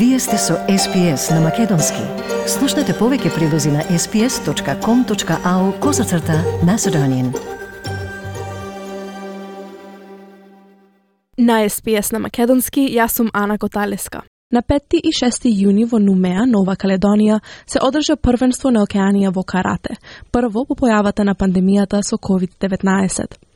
Вие сте со SPS на Македонски. Слушнете повеќе прилози на sps.com.au козацрта на Седонин. На SPS на Македонски, јас сум Ана Коталеска. На 5 и 6 јуни во Нумеа, Нова Каледонија, се одржа првенство на Океанија во карате, прво по појавата на пандемијата со COVID-19.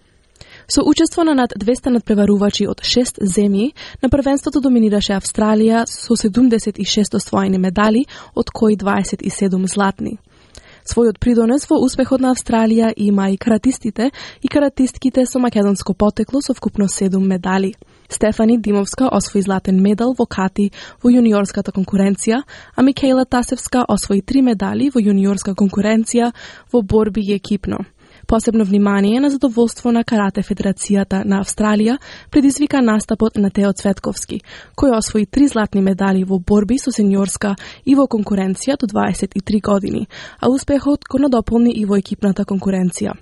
Со учество на над 200 надпреварувачи од 6 земји, на првенството доминираше Австралија со 76 освоени медали, од кои 27 златни. Својот придонес во успехот на Австралија има и каратистите и каратистките со македонско потекло со вкупно 7 медали. Стефани Димовска освои златен медал во кати во јуниорската конкуренција, а Микаела Тасевска освои три медали во јуниорска конкуренција во борби екипно. Посебно внимание на задоволство на Карате Федерацијата на Австралија предизвика настапот на Тео Цветковски, кој освои три златни медали во борби со сениорска и во конкуренција до 23 години, а успехот го надополни и во екипната конкуренција.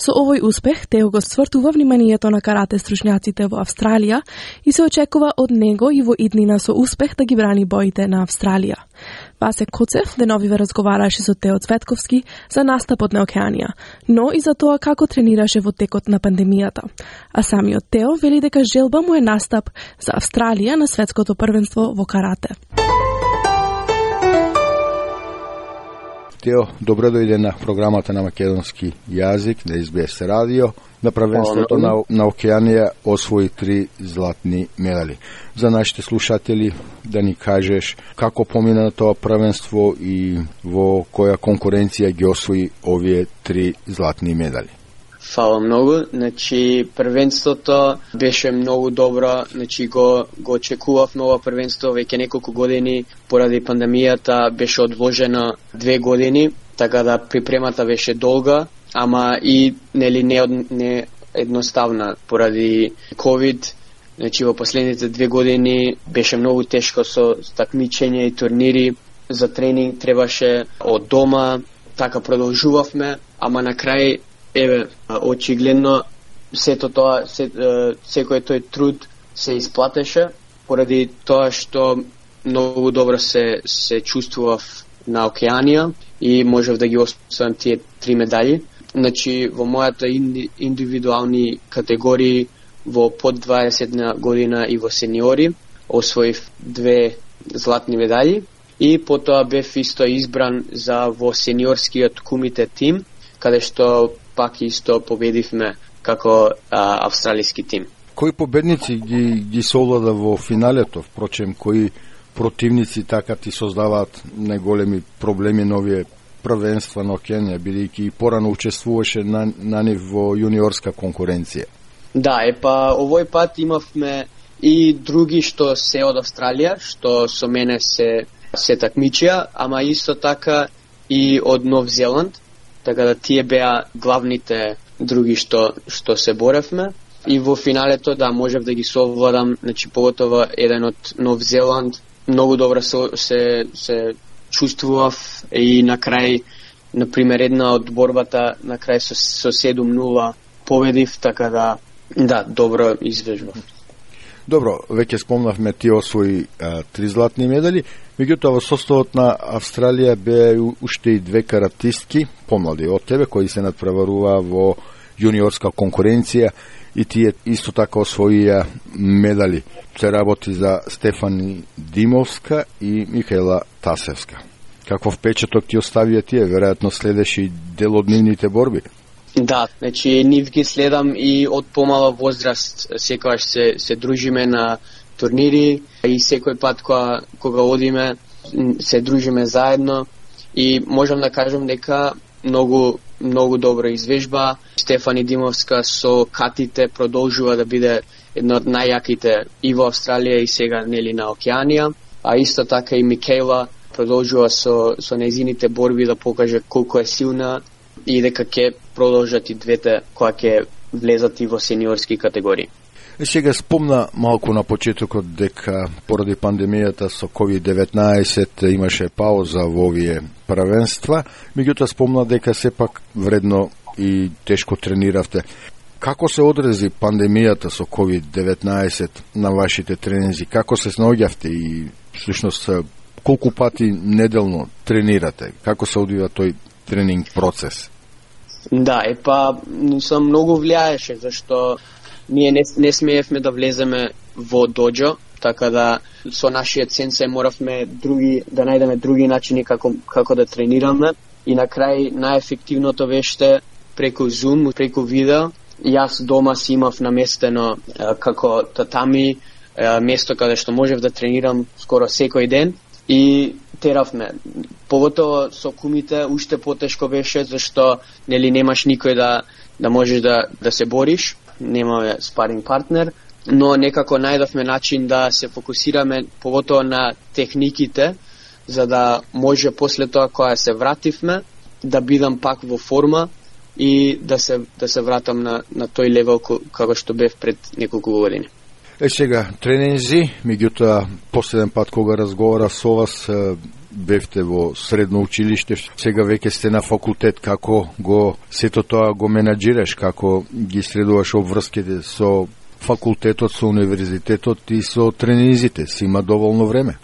Со овој успех, Тео го свртува вниманието на карате стручњаците во Австралија и се очекува од него и во иднина со успех да ги брани боите на Австралија. Васе Коцев деновиве разговараше со Тео Цветковски за настапот на Океанија, но и за тоа како тренираше во текот на пандемијата. А самиот Тео вели дека желба му е настап за Австралија на светското првенство во карате. Тео, добро дојде на програмата на македонски јазик на СБС радио. На првенството на, на Океанија освои три златни медали. За нашите слушатели да ни кажеш како помина на тоа првенство и во која конкуренција ги освои овие три златни медали. Фала многу. Значи, првенството беше многу добро. Значи, го, го очекував ново првенство веќе неколку години. Поради пандемијата беше одложено две години, така да припремата беше долга, ама и нели не, не едноставна поради COVID. Значи, во последните две години беше многу тешко со такмичење и турнири. За тренинг требаше од дома, така продолжувавме, ама на крај еве очигледно сето тоа се, секој тој труд се исплатеше поради тоа што многу добро се се чувствував на Океанија и можев да ги освојам тие три медали. Значи во мојата инди, индивидуални категории во под 20 година и во сениори освоив две златни медали и потоа бев исто избран за во сениорскиот кумите тим каде што пак исто победивме како а, австралиски тим. Кои победници ги, ги совлада во финалето, впрочем, кои противници така ти создаваат најголеми проблеми на овие првенства на Океанија, бидејќи и порано учествуваше на, на нив во јуниорска конкуренција. Да, е па овој пат имавме и други што се од Австралија, што со мене се се такмичија, ама исто така и од Нов Зеланд, така да тие беа главните други што што се боревме. И во финалето да можев да ги совладам, значи поготово еден од Нов Зеланд, многу добро се се, се чувствував и на крај на пример една од борбата на крај со, со 7-0 победив, така да да, добро извежбав. Добро, веќе спомнавме ти освои а, три златни медали, меѓутоа во составот на Австралија беа уште и две каратистки, помлади од тебе, кои се надпреварува во јуниорска конкуренција и тие исто така освоија медали. Се работи за Стефани Димовска и Михаела Тасевска. Каков впечаток ти оставија тие? Веројатно следеше и дел од нивните борби. Да, значи нив ги следам и од помала возраст, секогаш се, се дружиме на турнири и секој пат кога, кога одиме се дружиме заедно и можам да кажам дека многу многу добра извежба. Стефани Димовска со катите продолжува да биде една од најјаките и во Австралија и сега нели на Океанија, а исто така и Микела продолжува со со незините борби да покаже колку е силна и дека ќе продолжат и двете која ќе влезат и во сениорски категории. Е сега спомна малку на почетокот дека поради пандемијата со COVID-19 имаше пауза во овие правенства, меѓутоа спомна дека сепак вредно и тешко трениравте. Како се одрези пандемијата со COVID-19 на вашите тренинзи? Како се снаоѓавте и всушност колку пати неделно тренирате? Како се одвива тој тренинг процес? Да, е па сам многу влијаеше зашто ние не, не смеевме да влеземе во доџо, така да со нашиот сенсеј моравме други да најдеме други начини како како да тренираме и на крај најефективното беше преку Zoom, преку видео. Јас дома си имав наместено како татами место каде што можев да тренирам скоро секој ден и теравме. Поготово со кумите уште потешко беше зашто нели немаш никој да да можеш да да се бориш, немаме спаринг партнер, но некако најдовме начин да се фокусираме поготово на техниките за да може после тоа кога се вративме да бидам пак во форма и да се да се вратам на на тој левел како што бев пред неколку години. Е сега, тренинзи, меѓутоа, последен пат кога разговара со вас, бевте во средно училиште, сега веќе сте на факултет, како го сето тоа го менаджираш, како ги средуваш обврските со факултетот, со универзитетот и со тренинзите, си има доволно време?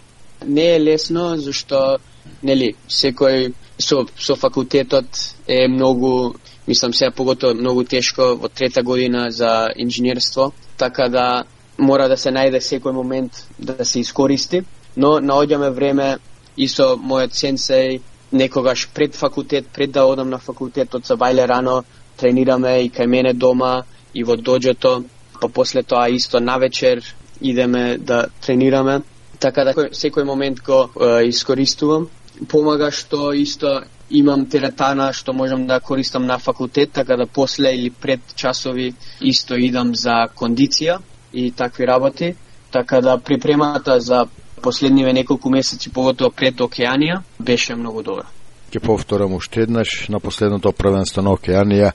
Не е лесно, зашто, нели, секој со, со факултетот е многу, мислам сега погото многу тешко во трета година за инженерство, така да мора да се најде секој момент да се искористи, но наоѓаме време и со мојот сенсеј некогаш пред факултет, пред да одам на факултетот со бајле рано, тренираме и кај мене дома и во доџето, па после тоа исто навечер идеме да тренираме, така да секој момент го е, искористувам. Помага што исто имам теретана што можам да користам на факултет, така да после или пред часови исто идам за кондиција и такви работи, така да припремата за последниве неколку месеци, поготово пред Океанија, беше многу добра. Ке повторам уште еднаш, на последното првенство на Океанија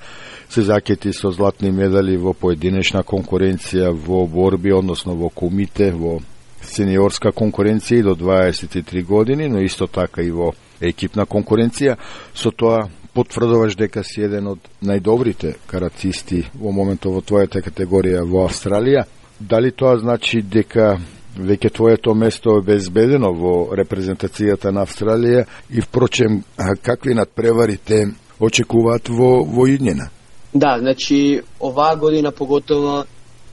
се закети со златни медали во поединечна конкуренција во борби, односно во кумите во сениорска конкуренција и до 23 години, но исто така и во екипна конкуренција. Со тоа потврдуваш дека си еден од најдобрите каратисти во моментот во твојата категорија во Австралија дали тоа значи дека веќе твоето место е безбедено во репрезентацијата на Австралија и впрочем какви надпревари те очекуваат во во иднина? Да, значи оваа година поготово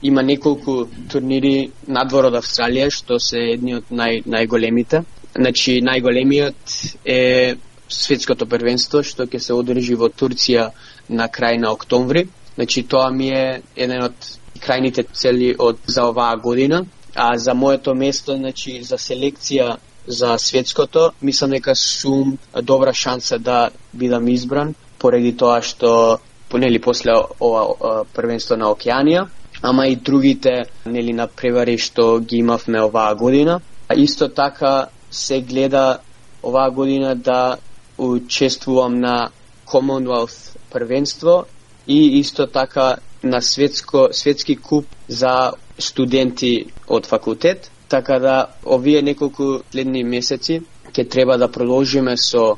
има неколку турнири надвор од Австралија што се едни од нај најголемите. Значи најголемиот е светското првенство што ќе се одржи во Турција на крај на октомври. Значи тоа ми е еден од крајните цели од за оваа година, а за моето место, значи за селекција за светското, мислам дека сум добра шанса да бидам избран, поради тоа што нели после ова првенство на Океанија, ама и другите нели на превари што ги имавме оваа година. А исто така се гледа оваа година да учествувам на Commonwealth првенство и исто така на светско, светски куп за студенти од факултет, така да овие неколку следни месеци ќе треба да продолжиме со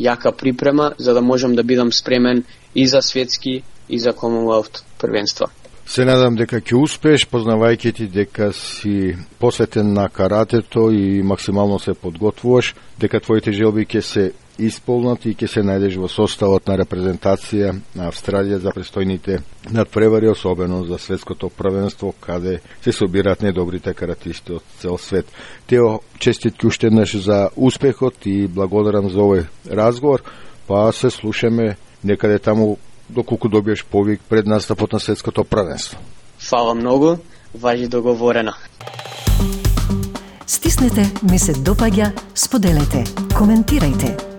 јака припрема за да можам да бидам спремен и за светски и за Commonwealth првенства. Се надам дека ќе успееш, познавајќи ти дека си посветен на каратето и максимално се подготвуваш, дека твоите желби ќе се исполнат и ќе се најдеш во составот на репрезентација на Австралија за престојните надпревари, особено за светското првенство, каде се собираат недобрите каратисти од цел свет. Тео, честитки уште еднаш за успехот и благодарам за овој разговор, па се слушаме некаде таму доколку добиеш повик пред настапот на светското првенство. Фала многу, важи договорено. Стиснете, ми се допаѓа, споделете, коментирајте.